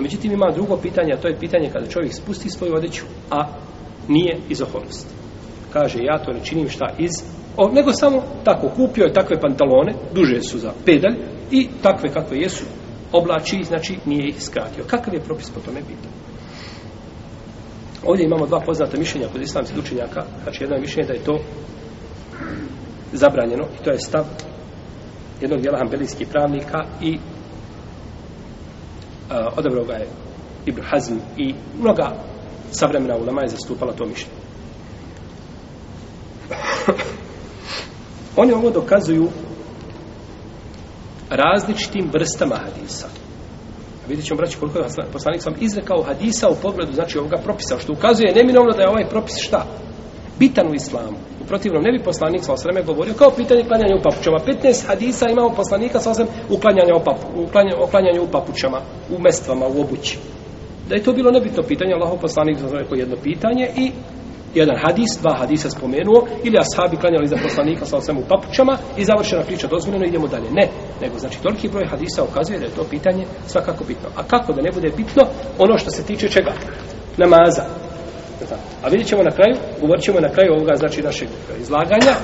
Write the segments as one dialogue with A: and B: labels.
A: No, međutim, ima drugo pitanje, a to je pitanje kada čovjek spusti svoju odeću, a nije iz oholosti. Kaže, ja to ne činim šta iz... O, nego samo tako, kupio je takve pantalone, duže su za pedalj, i takve kakve jesu, oblači, znači nije ih skratio. Kakav je propis po tome bitan? Ovdje imamo dva poznata mišljenja kod islamskih učenjaka, znači jedno je mišljenje da je to zabranjeno, i to je stav jednog dijela hambelijskih pravnika i Eh, odabrao ga je Ibn Hazm i mnoga savremena ulema je zastupala to mišljenje. Oni ovo dokazuju različitim vrstama hadisa. Vidjet ćemo, braći, koliko je poslanik sam izrekao hadisa u pogledu, znači, ovoga propisa, što ukazuje neminovno da je ovaj propis šta? bitan u islamu. U protivnom, ne bi poslanik sa osreme govorio kao pitanje klanjanja u papućama. 15 hadisa imamo poslanika sa osreme u klanjanja u, papu, u, klanjanja, u papućama, u mestvama, u obući. Da je to bilo nebitno pitanje, Allaho poslanik za osreme jedno pitanje i jedan hadis, dva hadisa spomenuo, ili ashabi klanjali za poslanika sa osreme u papućama i završena priča dozvoljeno, idemo dalje. Ne, nego znači toliki broj hadisa ukazuje da je to pitanje svakako bitno. A kako da ne bude bitno ono što se tiče čega? Namaza. A vidjet ćemo na kraju, govorit ćemo na kraju ovoga, znači našeg izlaganja,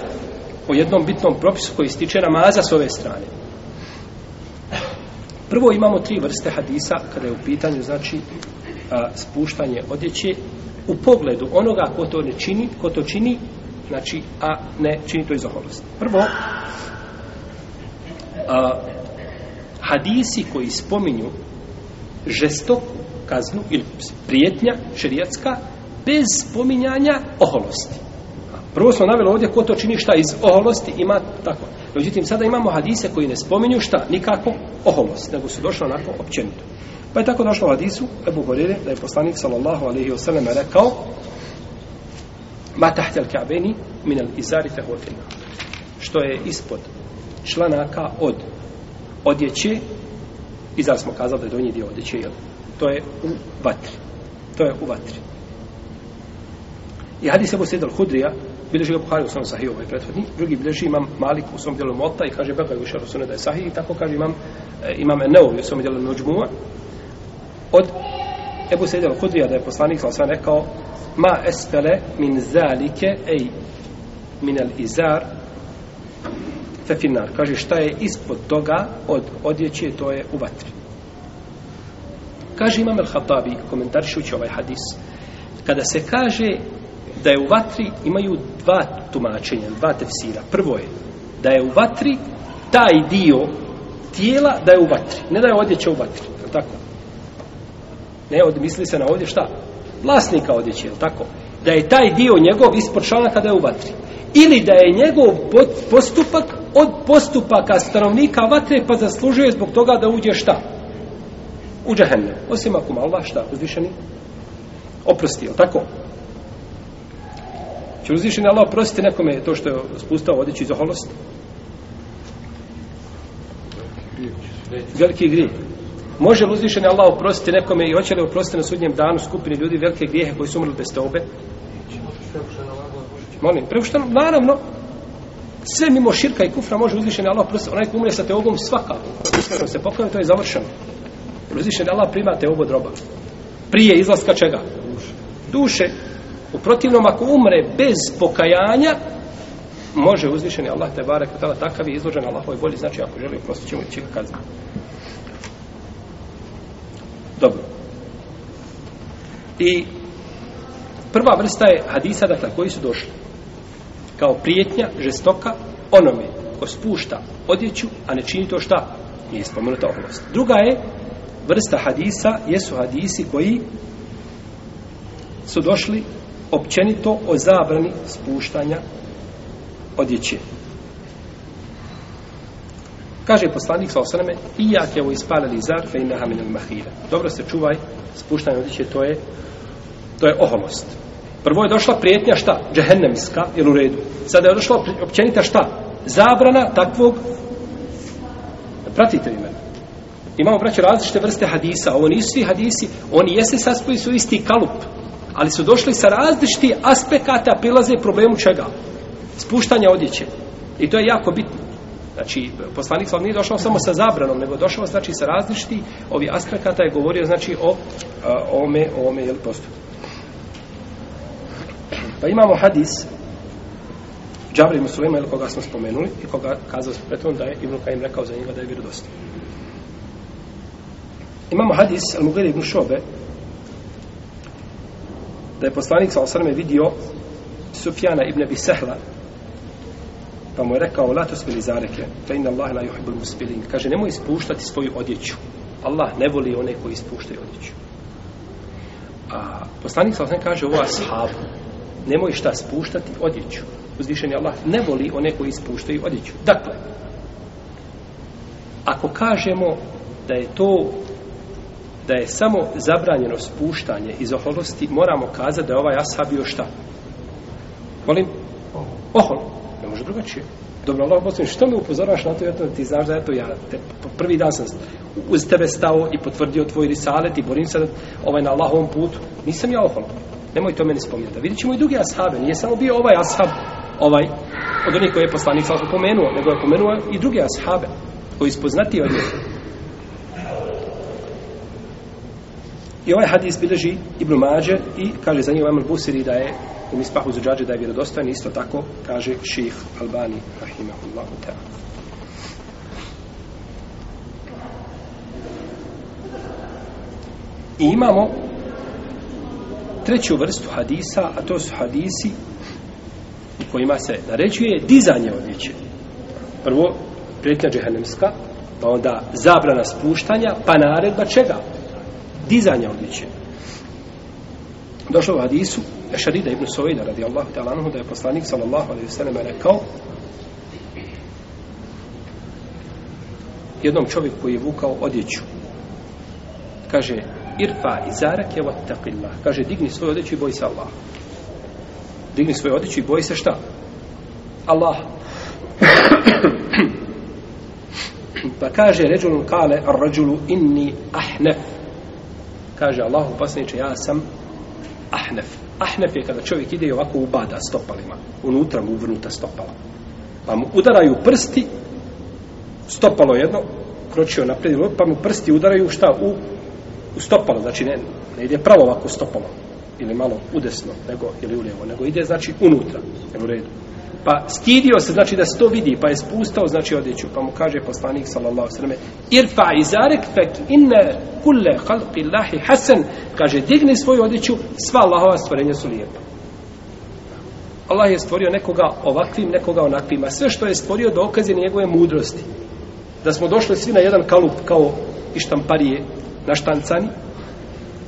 A: o jednom bitnom propisu koji stiče namaza s ove strane. Prvo imamo tri vrste hadisa kada je u pitanju, znači, a, spuštanje odjeće u pogledu onoga ko to ne čini, ko to čini, znači, a ne čini to iz oholosti. Prvo, a, hadisi koji spominju žestoku kaznu ili prijetnja šerijatska bez spominjanja oholosti. Prvo smo navjeli ovdje ko to čini šta iz oholosti ima tako. Međutim, sada imamo hadise koji ne spominju šta, nikako oholosti, nego su došli onako općenito. Pa je tako došlo u hadisu, Ebu Horire, da je poslanik sallallahu alaihi wa sallam rekao Ma tahtel ka'beni min al izari tehotina što je ispod članaka od odjeće i zar smo kazali da je donji dio odjeće, jel? To je u vatri. To je u vatri. I hadis Ebu Sejda al-Hudrija, bilježi ga Buhari u svom sahiju, ovaj prethodni, drugi bilježi imam Malik u svom dijelu Mota i kaže Bekaj Gušar u da je sahij, i tako kaže imam, eh, imam Neovi u svom dijelu Nođmua, od Ebu Sejda al-Hudrija da je poslanik sa osvane rekao, ma espele min zalike ej min el izar fe finar. Kaže šta je ispod toga od odjeće, to je u vatri. Kaže imam el-Hatabi, komentarišući ovaj hadis, kada se kaže da je u vatri imaju dva tumačenja, dva tefsira. Prvo je da je u vatri taj dio tijela da je u vatri. Ne da je odjeća u vatri, je tako? Ne, od, misli se na ovdje šta? Vlasnika odjeće, je tako? Da je taj dio njegov ispod članaka da je u vatri. Ili da je njegov postupak od postupaka stanovnika vatre pa zaslužuje zbog toga da uđe šta? U džahennem. Osim ako malo šta, uzvišeni? Oprosti, je tako? Če znači, uzvišen Allah prostiti nekome to što je spustao odjeću iz oholosti? Veliki grijeh. Može li uzvišen Allah oprostiti nekome i hoće li oprostiti na sudnjem danu skupini ljudi velike grijehe koji su umrli bez tobe? Molim, prepušteno, naravno, sve mimo širka i kufra može uzvišen Allah oprostiti, onaj ko umre sa teobom svakako, iskreno se pokoje, to je završeno. Uzvišen Allah prima teobu droba. Prije izlaska čega? Duše. Duše, U protivnom, ako umre bez pokajanja, može uzvišeni Allah te barek tala takav je izložen Allahovoj volji, znači ako želi oprostit ćemo ići kazni. Dobro. I prva vrsta je hadisa, dakle, koji su došli kao prijetnja, žestoka, onome ko spušta odjeću, a ne čini to šta, nije spomenuta oblast. Druga je vrsta hadisa, jesu hadisi koji su došli općenito o zabrani spuštanja odjeće. Kaže poslanik sa osaname, i ja te ovo ispalili zar, fe ime haminem mahira. Dobro se čuvaj, spuštanje odjeće, to je, to je oholost. Prvo je došla prijetnja šta? Džehennemska, jel u redu? Sada je došla općenita šta? Zabrana takvog... Pratite vi mene. Imamo, braće, različite vrste hadisa. Ovo nisu svi hadisi, oni jesli saspoji su isti kalup ali su došli sa različitih aspekata prilaze problemu čega? Spuštanja odjeće. I to je jako bitno. Znači, poslanik slav nije došao samo sa zabranom, nego došao znači sa različitih ovih aspekata je govorio znači o, o ome, o ome, jel postupu. Pa imamo hadis Džabri Musulima, ili koga smo spomenuli, i koga kazao smo pretom da je Ibn Kajim rekao za njega da je vjerodostan. Imamo hadis, al-Mugiri ibn Šobe, da je poslanik sa osrme vidio Sufjana ibn Abi Sehla pa mu je rekao la to spili zareke fe inna Allah la juhibu muspilin kaže nemoj ispuštati svoju odjeću Allah ne voli one koji ispuštaju odjeću a poslanik sa osrme kaže ovo ashab nemoj šta spuštati odjeću uzvišen je Allah ne voli one koji ispuštaju odjeću dakle ako kažemo da je to da je samo zabranjeno spuštanje iz oholosti, moramo kazati da je ovaj ashab bio šta? Molim? Ohol. Ne može drugačije. Dobro, Allah poslije, što me upozoraš na to, jer ti znaš da je to ja. Te, prvi dan sam uz tebe stao i potvrdio tvoj risalet i borim se ovaj na Allahovom putu. Nisam ja ohol. Nemoj to meni spominjati. Vidjet ćemo i druge ashabe. Nije samo bio ovaj ashab, ovaj, od onih koji je poslanik sa pomenuo, nego je pomenuo i druge ashabe koji je spoznatio njih. I ovaj hadis bileži Ibn Mađe i kaže za njim Amr Busiri da je u Mispahu Zuđađe da je vjerodostojan isto tako kaže ših Albani Rahimahullahu ta'ala. I imamo treću vrstu hadisa, a to su hadisi u kojima se naređuje dizanje odjeće. Prvo, prijetnja džehanemska, pa onda zabrana spuštanja, pa naredba čega? dizanja odjeće. Došlo u hadisu Ešarida ibn Sovejda radi Allahu ta'ala anhu da je poslanik sallallahu alaihi sallam rekao jednom čovjeku koji je vukao odjeću kaže irfa i zarak je vattaqillah kaže digni svoju odjeću i boj se Allah digni svoju odjeću i boj se šta? Allah pa kaže ređulun kale ar ređulu inni ahnef kaže Allahu poslaniče, ja sam ahnef. Ahnef je kada čovjek ide i ovako ubada stopalima, unutra mu uvrnuta stopala. Pa mu udaraju prsti, stopalo jedno, kročio naprijed, pa mu prsti udaraju šta? U, u stopalo, znači ne, ne ide pravo ovako stopalo, ili malo udesno, nego, ili ulijevo, nego ide znači unutra, jer u redu pa stidio se znači da se to vidi pa je spustao znači odjeću pa mu kaže poslanik sallallahu alejhi ve selleme irfa izarek fek inna kulli khalqi llahi hasan kaže digni svoju odjeću sva Allahova stvorenja su lijepa Allah je stvorio nekoga ovakvim nekoga onakvim a sve što je stvorio dokaze njegove mudrosti da smo došli svi na jedan kalup kao i štamparije na štancani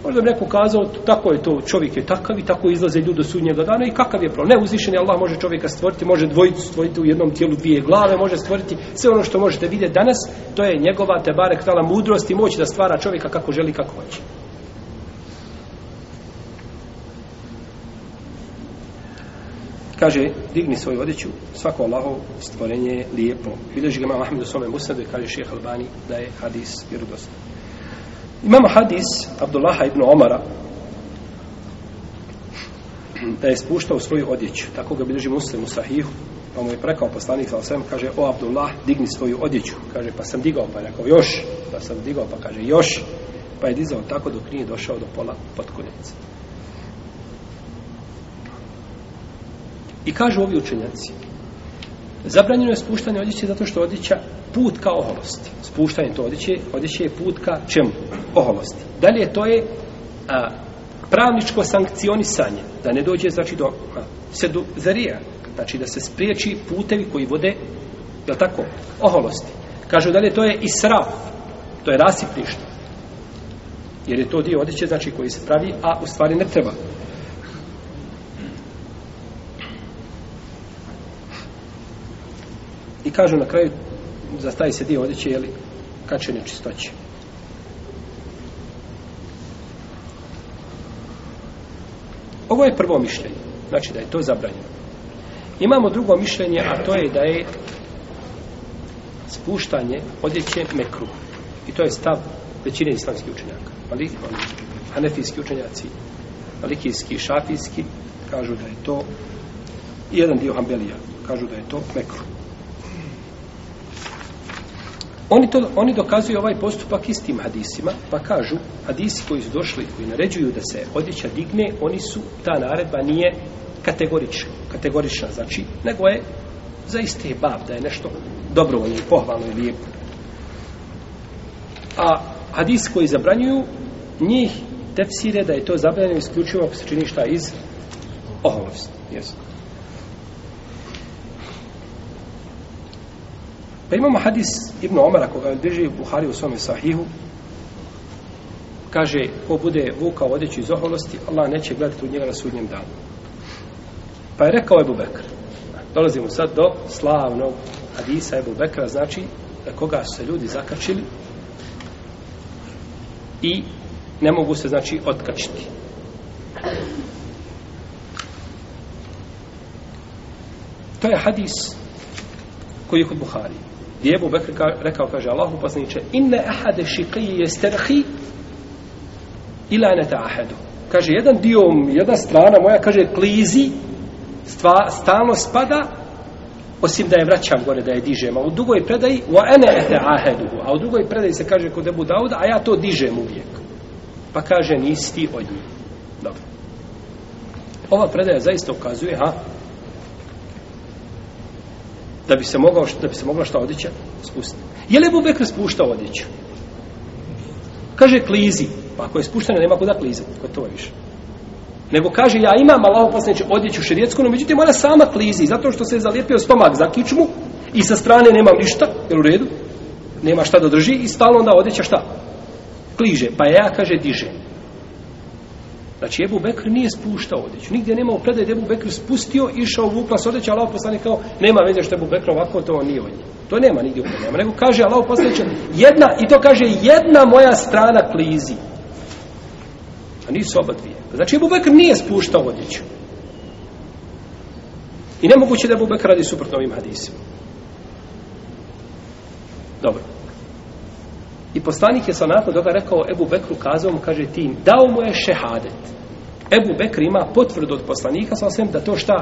A: Možda bi neko kazao, tako je to, čovjek je takav i tako izlaze ljudi do sudnjega dana i kakav je problem. Ne, uzvišen Allah može čovjeka stvoriti, može dvojicu stvoriti u jednom tijelu dvije glave, može stvoriti sve ono što možete vidjeti danas, to je njegova tebare htala mudrost i moć da stvara čovjeka kako želi, kako hoće. Kaže, digni svoju odeću, svako Allahov stvorenje je lijepo. Bileži ga Mahmedu Sobe Musadu i kaže šeha Albani da je hadis vjerodostan. Imamo hadis Abdullaha ibn Omara da je spuštao svoju odjeću. Tako ga bilježi muslim u sahihu. Pa mu je prekao poslanik sa kaže, o Abdullah, digni svoju odjeću. Kaže, pa sam digao, pa je rekao, još. Pa sam digao, pa kaže, još. Pa je dizao tako dok nije došao do pola potkunjice. I kažu ovi učenjaci, Zabranjeno je spuštanje odjeće zato što odjeća put ka oholosti. Spuštanje to odjeće, odjeće je put ka čemu? Oholosti. Dalje to je a, pravničko sankcionisanje, da ne dođe, znači, do a, seduzerija, znači da se spriječi putevi koji vode, je tako, oholosti. Kažu dalje, to je israf, to je rasipništvo. Jer je to dio odjeće, znači, koji se pravi, a u stvari ne treba. kažu na kraju za taj se dio odjeće, jeli, kačenje čistoće. Ovo je prvo mišljenje. Znači da je to zabranjeno. Imamo drugo mišljenje, a to je da je spuštanje odjeće mekru. I to je stav većine islamskih učenjaka. Maliki, oni, hanefijski učenjaci, malikijski i šafijski, kažu da je to i jedan dio hambelija, kažu da je to mekru. Oni, to, oni dokazuju ovaj postupak istim hadisima, pa kažu, hadisi koji su došli, koji naređuju da se odjeća digne, oni su, ta naredba nije kategorična, kategorična znači, nego je zaista je bav da je nešto dobro, ono je pohvalno i lijepo. A hadis koji zabranjuju, njih tepsire da je to zabranjeno isključivo ako se čini šta iz oholosti. Jesu. Pa imamo hadis Ibnu Omara koga drži Buhari u svome sahihu. Kaže, ko bude vukao odjeću iz oholosti, Allah neće gledati u njega na sudnjem danu. Pa je rekao Ebu Bekr. Dolazimo sad do slavnog hadisa Ebu Bekra, znači da koga su se ljudi zakačili i ne mogu se, znači, otkačiti. To je hadis koji je kod Buharije gdje je Ebu Bekr rekao, kaže Allahu poslaniče, inne ahade šikiji je sterhi ila ne ahedu. Kaže, jedan dio, jedna strana moja, kaže, klizi, stva, stalno spada, osim da je vraćam gore, da je dižem, a u drugoj predaji, wa ene ete ahedu, a u drugoj predaji se kaže kod Ebu Dauda, a ja to dižem uvijek. Pa kaže, nisi ti od njih. Dobro. Ova predaja zaista ukazuje, ha, da bi se mogao da bi se mogla šta odjeća spustiti. Je li Abu Bekr spuštao odjeću? Kaže klizi, pa ako je spušteno nema kuda klizati, ko to više. Nego kaže ja imam Allahov poslanik odjeću šerijetsku, no međutim ona sama klizi zato što se je zalijepio stomak za kičmu i sa strane nemam ništa, je u redu? Nema šta da drži i stalno onda odjeća šta? Kliže, pa ja kaže diže. Znači, Ebu Bekr nije spuštao odjeću. Nigdje nema u predaj da Ebu Bekr spustio, išao u uklas odjeća, Allah poslanik kao, nema veze što Ebu Bekr ovako, to nije on. To nema nigdje u nema. Nego kaže Allah poslanik, jedna, i to kaže, jedna moja strana klizi. A nisu oba dvije. Znači, Ebu Bekr nije spuštao odjeću. I nemoguće da Ebu Bekr radi suprotno ovim hadisima. Dobro. I poslanik je sa nakon toga rekao Ebu Bekru kazao mu, kaže ti, dao mu je šehadet. Ebu Bekr ima potvrdu od poslanika sa osim da to šta?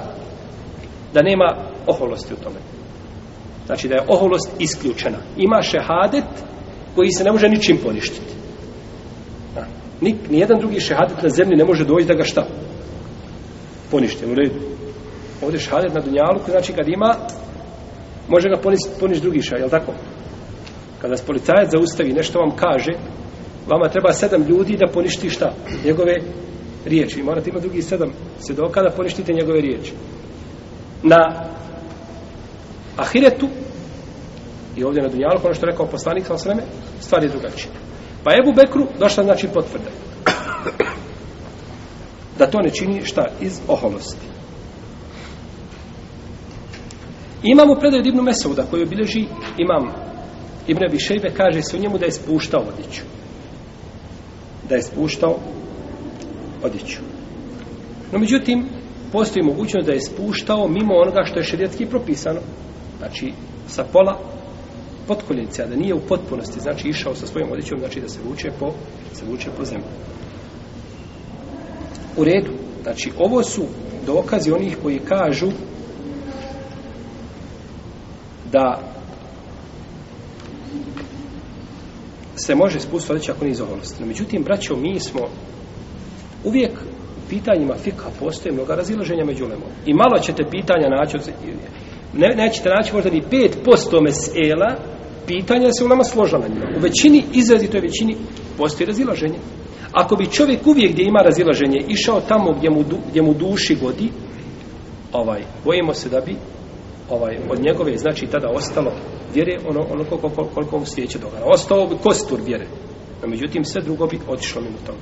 A: Da nema oholosti u tome. Znači da je oholost isključena. Ima šehadet koji se ne može ničim poništiti. Da. Nik, nijedan drugi šehadet na zemlji ne može doći da ga šta? Poništi, u redu. Ovdje šehadet na Dunjalu, znači kad ima, može ga poništi, poništi drugi šehadet, je li tako? Kad pa vas policajac zaustavi, nešto vam kaže, vama treba sedam ljudi da poništi šta? Njegove riječi. I morate imati drugi sedam svjedoka da poništite njegove riječi. Na Ahiretu i ovdje na Dunjalu, ono što je rekao poslanik, sam sveme, stvar je drugačija. Pa Ebu Bekru došla znači potvrda. Da to ne čini šta? Iz oholosti. Imamo predaj Ibnu Mesovda koji obileži imam Ibn Abi Šejbe kaže se o njemu da je spuštao odiću. Da je spuštao odiću. No međutim, postoji mogućnost da je spuštao mimo onoga što je šerijetski propisano. Znači, sa pola potkoljenice, a da nije u potpunosti, znači išao sa svojom odićom, znači da se vuče po, se vuče po zemlju. U redu. Znači, ovo su dokazi onih koji kažu da se može spustiti odjeća ako nije zoholost. No, međutim, braćo, mi smo uvijek u pitanjima fika postoje mnoga razilaženja među lemom. I malo ćete pitanja naći, od, ne, nećete naći možda ni 5% mesela, pitanja se u nama složa na njima. U većini, izrazitoj većini, postoji razilaženje. Ako bi čovjek uvijek gdje ima razilaženje išao tamo gdje mu, gdje mu duši godi, ovaj, bojimo se da bi ovaj od njegove znači tada ostalo vjere ono ono koliko koliko mu sjeće dogara ostao bi kostur vjere no međutim sve drugo bi otišlo mimo toga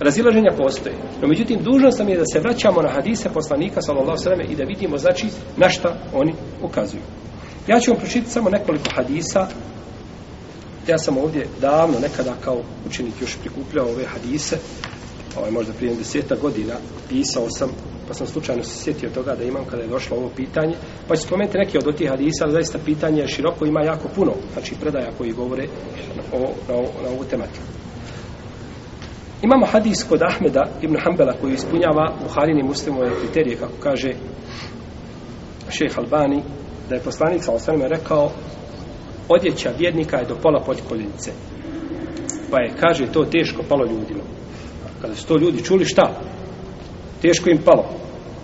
A: razilaženja postoje no međutim dužnost nam je da se vraćamo na hadise poslanika sallallahu alejhi i da vidimo znači na šta oni ukazuju ja ću vam pročitati samo nekoliko hadisa ja sam ovdje davno nekada kao učenik još prikupljao ove hadise ovaj možda prije 10 godina pisao sam pa sam slučajno se sjetio toga da imam kada je došlo ovo pitanje, pa ću spomenuti neke od otih hadisa, zaista pitanje je široko, ima jako puno, znači predaja koji govore o, na, na ovu tematiku. Imamo hadis kod Ahmeda ibn Hanbala koji ispunjava Buharini muslimove kriterije, kako kaže šeheh Albani, da je poslanica o svemu rekao odjeća vjednika je do pola potkoljice. Pa je, kaže, to teško palo ljudima. Kada su to ljudi čuli, šta? teško im palo.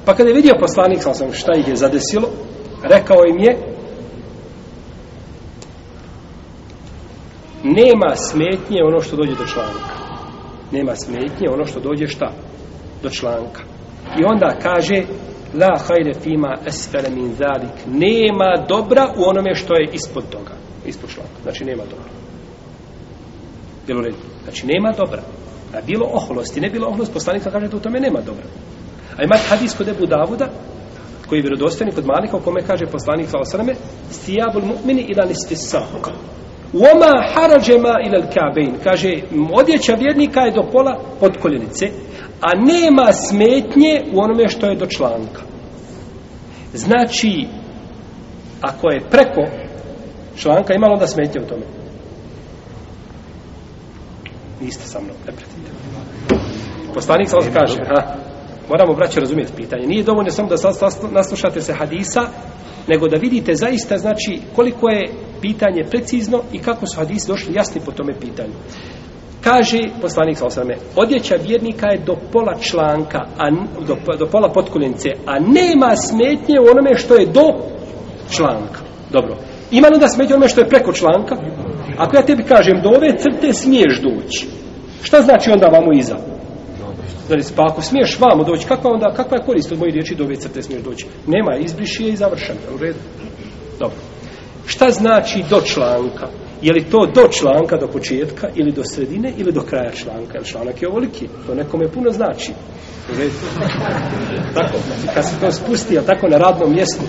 A: Pa kada je vidio poslanik, sam šta ih je zadesilo, rekao im je, nema smetnje ono što dođe do članka. Nema smetnje ono što dođe šta? Do članka. I onda kaže, la hajre fima esfere min zalik, nema dobra u onome što je ispod toga, ispod članka. Znači nema dobra. Bilo redno. Znači nema dobra. A bilo oholosti, ne bilo oholosti, poslanik kaže da u tome nema dobro. A ima hadis kod Ebu Davuda, koji je vjerodostojni kod Malika, u kome kaže poslanik sa osrame, stijabul mu'mini ila listisak. Uoma harađema ila l'kabein. Kaže, odjeća vjernika je do pola pod koljenice, a nema smetnje u onome što je do članka. Znači, ako je preko članka, imalo onda smetnje u tome niste sa mnom, ne pretite. Poslanik sa kaže, ha, moramo braće razumjeti pitanje. Nije dovoljno samo da naslušate se hadisa, nego da vidite zaista znači koliko je pitanje precizno i kako su hadisi došli jasni po tome pitanju. Kaže poslanik sa osrame, odjeća vjernika je do pola članka, a, do, do pola potkuljence, a nema smetnje u onome što je do članka. Dobro. Ima li da smetnje onome što je preko članka? Ima. Ako ja tebi kažem do ove crte smiješ doći, šta znači onda vamo iza? Znači, pa ako smiješ vamo doći, kakva, onda, kakva je korist od mojih riječi do ove crte smiješ doći? Nema, izbriši je i završam. U redu. Dobro. Šta znači do članka? Je li to do članka, do početka, ili do sredine, ili do kraja članka? Jer članak je ovoliki, to nekome puno znači. U redu. tako, znači, kad se to spusti, a tako na radnom mjestu,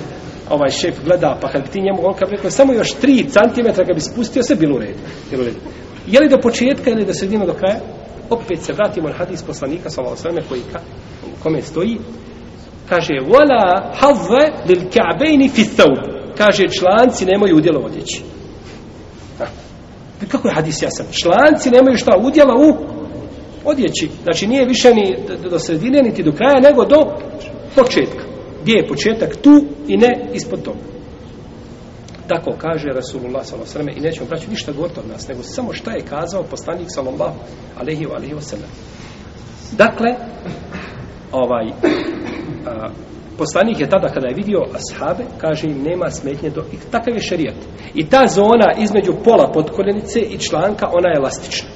A: ovaj šef gleda, pa kad bi ti njemu on rekao, samo još 3 cm kad bi spustio se, bilo u redu. Bilo u redu. Je li do početka, ili do sredina, do kraja? Opet se vratimo na hadis poslanika, sa ovo sveme, koji ka, kome stoji. Kaže, wala havve lil ka'bejni fitav. Kaže, članci nemaju udjela odjeći. Ha. Pa kako je hadis jasan? Članci nemaju šta udjela u odjeći. Znači, nije više ni do sredine, niti do kraja, nego do početka gdje je početak tu i ne ispod toga. Tako kaže Rasulullah s.a.v. i nećemo braću ništa govoriti od nas, nego samo šta je kazao poslanik sallallahu alaihi wa alaihi wa Dakle, ovaj, a, poslanik je tada kada je vidio ashabe, kaže im nema smetnje do... I takav je šarijat. I ta zona između pola podkoljenice i članka, ona je elastična.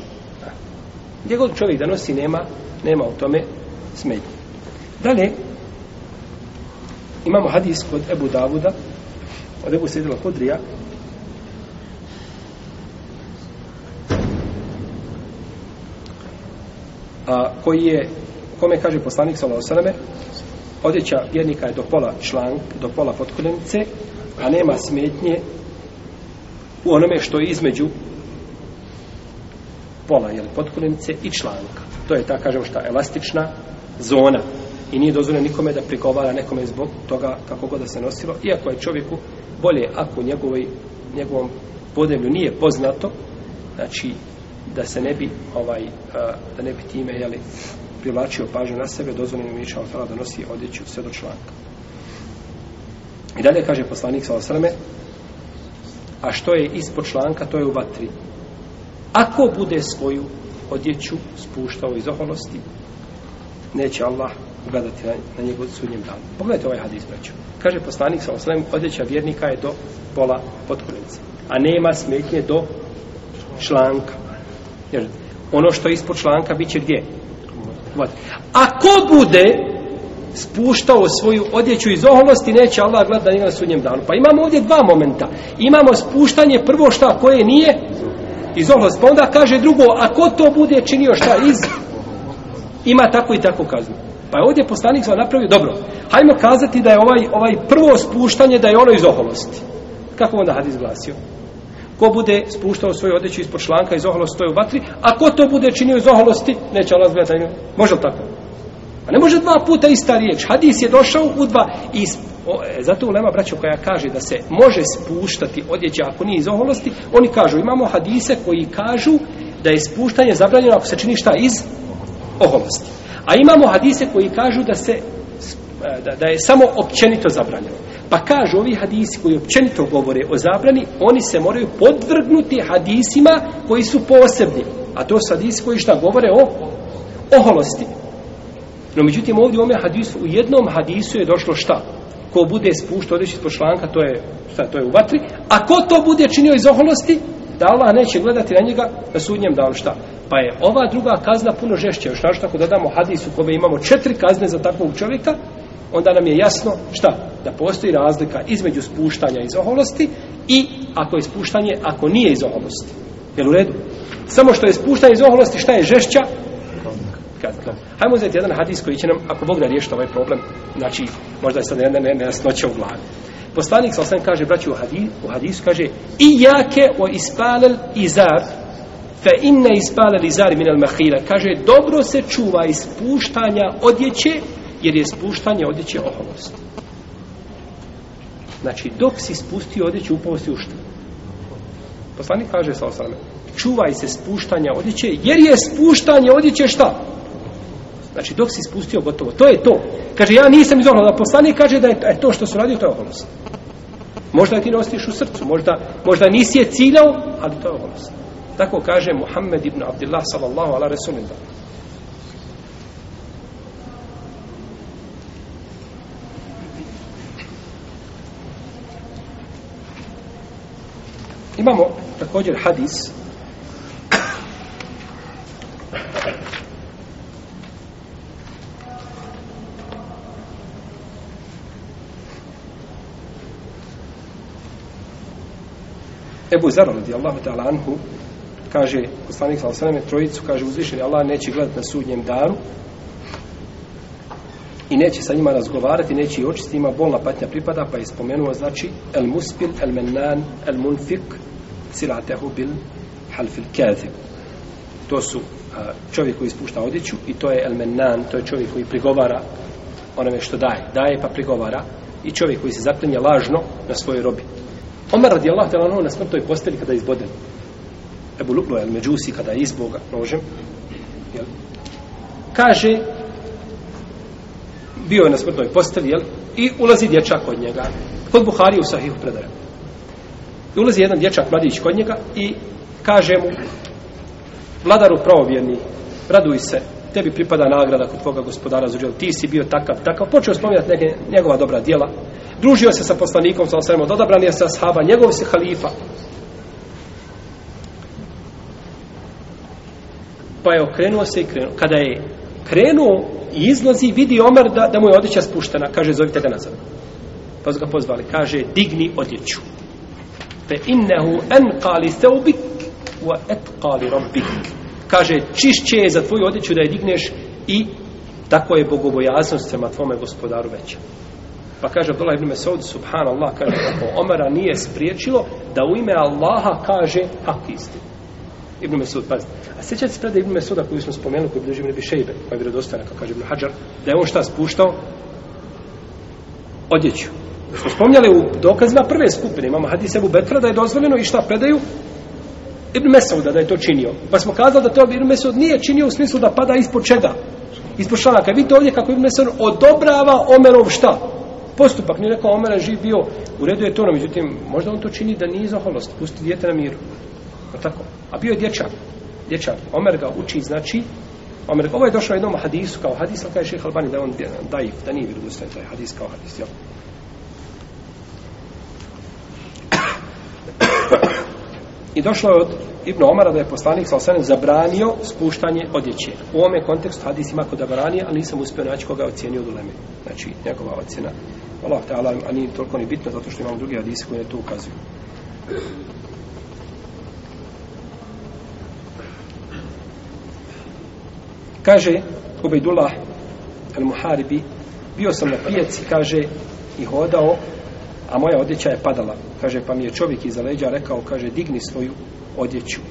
A: Gdje god čovjek da nosi, nema, nema u tome smetnje. Dalje, imamo hadis kod Ebu Davuda od Ebu Sredila Kudrija a, koji je kome kaže poslanik Salao Saname odjeća vjernika je do pola člank do pola potkoljenice a nema smetnje u onome što je između pola jel, potkoljenice i članka to je ta kažemo šta elastična zona i nije dozvoljeno nikome da prigovara nekome zbog toga kako god da se nosilo iako je čovjeku bolje ako njegovoj, njegovom podemlju nije poznato znači da se ne bi ovaj a, da ne bi time jeli, privlačio pažnju na sebe dozvoljeno mi će ostala da nosi odjeću sve do članka i dalje kaže poslanik sa osrame a što je ispod članka to je u vatri ako bude svoju odjeću spuštao iz oholosti neće Allah ugledati na, na njegov sudnjem danu. Pogledajte ovaj hadis, braću. Kaže poslanik sa osnovim, odjeća vjernika je do pola potkolice. A nema smetnje do članka. Jer ono što je ispod članka bit će gdje? Ako bude spuštao svoju odjeću iz oholosti, neće Allah gledati na njega na sudnjem danu. Pa imamo ovdje dva momenta. Imamo spuštanje prvo šta koje nije iz oholosti. Pa onda kaže drugo, ako to bude činio šta iz ima tako i tako kaznu. Pa je ovdje poslanik sa napravio dobro. Hajmo kazati da je ovaj ovaj prvo spuštanje da je ono iz oholosti. Kako onda hadis glasio? Ko bude spuštao svoju odjeću ispod članka iz oholosti, to je u vatri. A ko to bude činio iz oholosti, neće Allah zgledati. Može li tako? A pa ne može dva puta ista riječ. Hadis je došao u dva i o, e, zato ulema braćo koja kaže da se može spuštati odjeća ako nije iz oholosti, oni kažu imamo hadise koji kažu da je spuštanje zabranjeno ako se čini šta iz oholosti. oholosti. A imamo hadise koji kažu da se eh, da, da je samo općenito zabranjeno. Pa kažu ovi hadisi koji općenito govore o zabrani, oni se moraju podvrgnuti hadisima koji su posebni. A to su hadisi koji šta govore o oholosti. No međutim ovdje u ovom hadisu, u jednom hadisu je došlo šta? Ko bude spušta odreći ispod članka, to je, šta, to je u vatri. A ko to bude činio iz oholosti? da Allah neće gledati na njega na sudnjem danu šta pa je ova druga kazna puno žešća još našto ako dodamo hadisu kome imamo četiri kazne za takvog čovjeka onda nam je jasno šta da postoji razlika između spuštanja iz oholosti i ako je spuštanje ako nije iz oholosti jel u redu samo što je spuštanje iz oholosti šta je žešća kazna hajmo uzeti jedan hadis koji će nam ako Bog ne riješi ovaj problem znači možda je sad jedna nejasnoća ne, ne, ne, u glavi Poslanik sa osam kaže, braću, u, hadis, u hadisu kaže I jake o ispalel izar fe inne ispalel izar minel mahira. Kaže, dobro se čuva ispuštanja odjeće jer je spuštanje odjeće oholost. Znači, dok si spustio odjeće, upao si ušte. Poslanik kaže sa osam čuvaj se spuštanja odjeće jer je spuštanje odjeće šta? Oholost. Znači, dok si spustio, gotovo. To je to. Kaže, ja nisam iz ohlada. Poslanik kaže da je to što su radio, to je oholost. Možda ti nosiš u srcu, možda, možda nisi je ciljao, ali to je oholost. Tako kaže Muhammed ibn Abdullah sallallahu ala resulim Imamo također hadis Ebu Zara radi Allahu ta'ala anhu kaže poslanik sa osaname trojicu kaže uzvišeni Allah neće gledati na sudnjem daru i neće sa njima razgovarati neće i očiti ima bolna patnja pripada pa je spomenuo znači el muspil, el mennan, el munfik silatehu bil halfil kazim to su a, čovjek koji ispušta odjeću i to je el mennan, to je čovjek koji prigovara onome što daje, daje pa prigovara i čovjek koji se zaklinje lažno na svojoj robi Omar radi Allah tala na smrtoj posteli kada je izboden. Ebu Luklo je međusi kada je izbog nožem. Jel? Kaže, bio je na smrtoj posteli, jel? I ulazi dječak kod njega. Kod Buhari u Sahihu predaje. I ulazi jedan dječak mladić kod njega i kaže mu, vladaru pravovjerni, raduj se, tebi pripada nagrada kod tvoga gospodara za Ti si bio takav, takav. Počeo spominjati neke, njegova dobra dijela. Družio se sa poslanikom, sa osvrmom, odabran je sa shaba, njegov se halifa. Pa je okrenuo se i krenuo. Kada je krenuo i izlazi, vidi Omer da, da mu je odjeća spuštena. Kaže, zovite ga nazad. Pa su ga pozvali. Kaže, digni odjeću. Fe innehu en kali seubik wa et kali rabbik. Kaže, čišće je za tvoju odjeću da je digneš i tako je bogobojaznost prema tvome gospodaru veća. Pa kaže Abdullah ibn Mesaud, subhanallah, kaže kako Omara nije spriječilo da u ime Allaha kaže hak istinu. Ibn Mesud, pazite. A sjećate se predaj Ibn Mesuda koju smo spomenuli, koji bliži Ibn Bišejbe, koji je vjerodostajan, kao kaže Ibn Hajar, da je on šta spuštao? Odjeću. Da smo spomnjali u dokazima prve skupine, imamo Hadis Ebu Betra, da je dozvoljeno i šta predaju? Ibn Mesuda da je to činio. Pa smo kazali da to Ibn Mesud nije činio u smislu da pada ispod čega? Ispod članaka. Vidite ovdje kako Ibn Mesud odobrava Omerov šta? postupak, nije rekao, Omer živ bio, u redu je to, no, međutim, možda on to čini da nije zahvalost, pusti djete na miru. A tako? A bio je dječak, dječak. Omer ga uči, znači, Omer, ovo je došao jednom hadisu, kao hadis, ali kaže šeha Albani, da on daif, da nije vjerodostojen, taj hadis kao hadis, jel? I došlo je od Ibn Omara da je poslanik sa osanem zabranio spuštanje odjeće. U ovome kontekstu hadis ima kod Abarani, ali nisam uspio naći koga ocijenio od uleme. Znači, njegova ocjena. Allah ta'ala, a nije toliko ni bitno, zato što imamo drugi hadis koji ne to ukazuju. Kaže Ubejdullah al-Muharibi, bio sam na pijaci, kaže, i hodao a moja odjeća je padala. Kaže, pa mi je čovjek iza leđa rekao, kaže, digni svoju odjeću.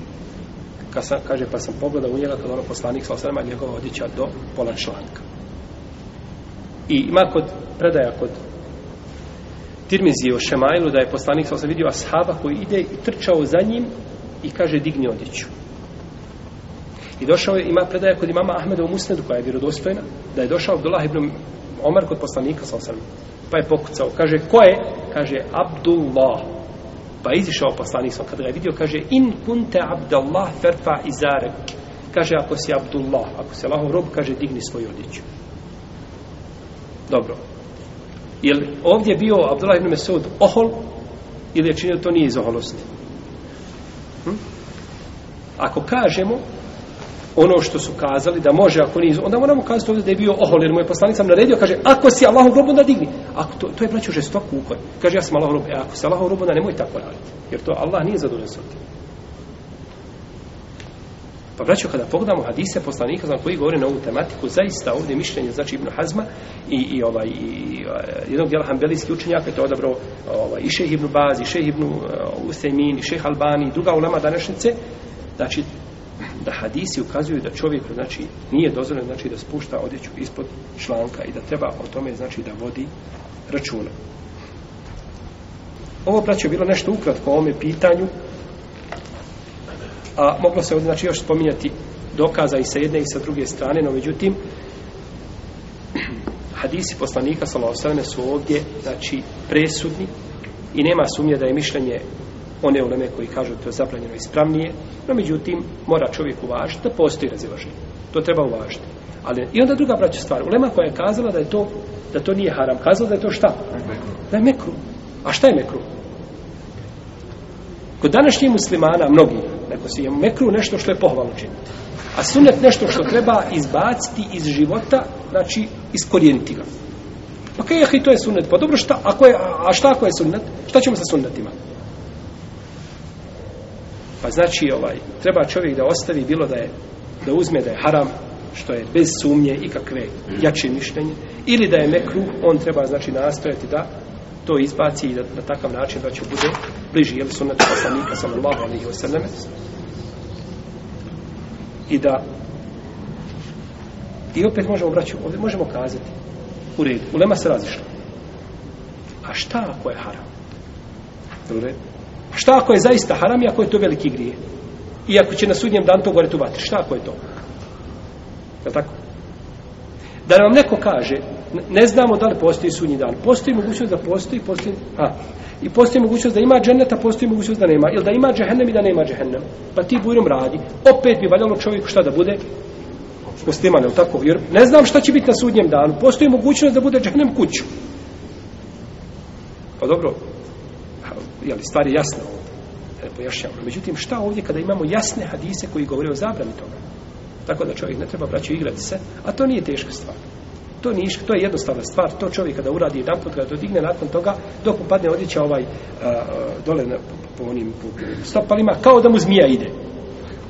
A: Ka sam, kaže, pa sam pogledao u njega, kada ono poslanik sa osrema njegova odjeća do pola članka. I ima kod predaja kod Tirmizije o Šemajlu da je poslanik sa osrema vidio ashaba koji ide i trčao za njim i kaže, digni odjeću. I došao je, ima predaja kod imama Ahmeda u Musnedu koja je vjerodostojna, da je došao Abdullah ibn Omar kod poslanika sa osrema. Pa je pokucao, kaže, ko je kaže Abdullah pa izišao poslanik sam kada ga je vidio kaže in kunte Abdullah ferfa izarek kaže ako si Abdullah ako si Allahov rob kaže digni svoju odjeću dobro je li ovdje bio Abdullah ibn Mesud ohol ili je činio to nije iz oholosti hm? ako kažemo ono što su kazali da može ako nije onda moramo kazati ovdje da je bio ohol jer mu je poslanik sam naredio kaže ako si Allahov rob onda digni ako to, to je braćo žestok ukoj kaže ja sam Allahov rob e, ako si Allahov rob onda nemoj tako raditi jer to Allah nije zadužen sa tim pa braćo kada pogledamo hadise poslanika znam koji govori na ovu tematiku zaista ovdje mišljenje znači Ibn Hazma i, i ovaj i, ovaj, jednog djela hanbelijski učenjaka je to odabro ovaj, i šeh Ibn Bazi i šeh Ibn e, uh, Usemin i šeh Albani i druga ulama današnjice znači da hadisi ukazuju da čovjeku znači nije dozvoljeno znači da spušta odjeću ispod članka i da treba o tome znači da vodi računa. Ovo plaće bilo nešto ukratko o ome pitanju. A moglo se ovdje, znači još spominjati dokaza i sa jedne i sa druge strane, no međutim hadisi poslanika sallallahu alejhi su ovdje znači presudni i nema sumnje da je mišljenje one uleme koji kažu to je zabranjeno ispravnije, no međutim mora čovjek uvažiti da postoji razilaženje. To treba uvažiti. Ali, I onda druga braća stvar, ulema koja je kazala da je to da to nije haram, kazala da je to šta? Da je mekru. A šta je mekru? Kod današnjih muslimana, mnogi, neko si je mekru nešto što je pohvalno činiti. A sunet nešto što treba izbaciti iz života, znači iskorijeniti ga. Pa kaj je to je sunnet? Pa dobro, šta, ako je, a šta ako je sunnet? Šta ćemo sa sunnetima? Pa znači ovaj, treba čovjek da ostavi bilo da je da uzme da je haram što je bez sumnje i kakve mhm. jače mišljenje ili da je mekruh on treba znači nastojati da to izbaci i da na takav način da će bude bliži jel sunnet poslanika sallallahu alaihi wasallam i da i opet možemo obraćati ovdje možemo kazati u redu ulema se razišla a šta ako je haram u redu Šta ako je zaista haram i ako je to veliki grije? I ako će na sudnjem dan to gore tu vatri, šta ako je to? Je tako? Da vam neko kaže, ne znamo da li postoji sudnji dan. Postoji mogućnost da postoji, postoji, a, i postoji mogućnost da ima dženeta, postoji mogućnost da nema. Ili da ima džehennem i da nema džehennem. Pa ti bujrom radi. Opet bi valjalo čovjeku šta da bude? Musliman, je tako? Jer ne znam šta će biti na sudnjem danu. Postoji mogućnost da bude džehennem kuću. Pa dobro, jeli, stvar je jasna ovdje. Pojašnjamo. Međutim, šta ovdje kada imamo jasne hadise koji govore o zabrani toga? Tako da čovjek ne treba braću igrati se, a to nije teška stvar. To nije, to je jednostavna stvar. To čovjek kada uradi jedan put, kada dodigne nakon toga, dok mu padne odjeća ovaj a, a, dole na, po, po onim po, stopalima, kao da mu zmija ide.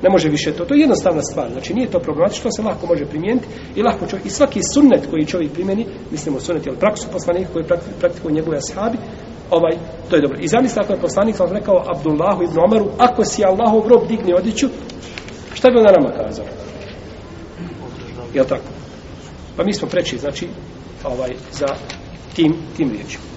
A: Ne može više to. To je jednostavna stvar. Znači nije to problematično, se lako može primijeniti i lako čovjek, i svaki sunnet koji čovjek primjeni, mislimo sunnet ili praksu poslanika koji praktikuju njegove ashabi, ovaj, to je dobro. I zamisli ako je poslanik sam rekao Abdullahu ibn Omaru, ako si Allahov rob digne odiću, šta bi onda nama kazao? Je tako? Pa mi smo preči, znači, ovaj, za tim, tim riječima.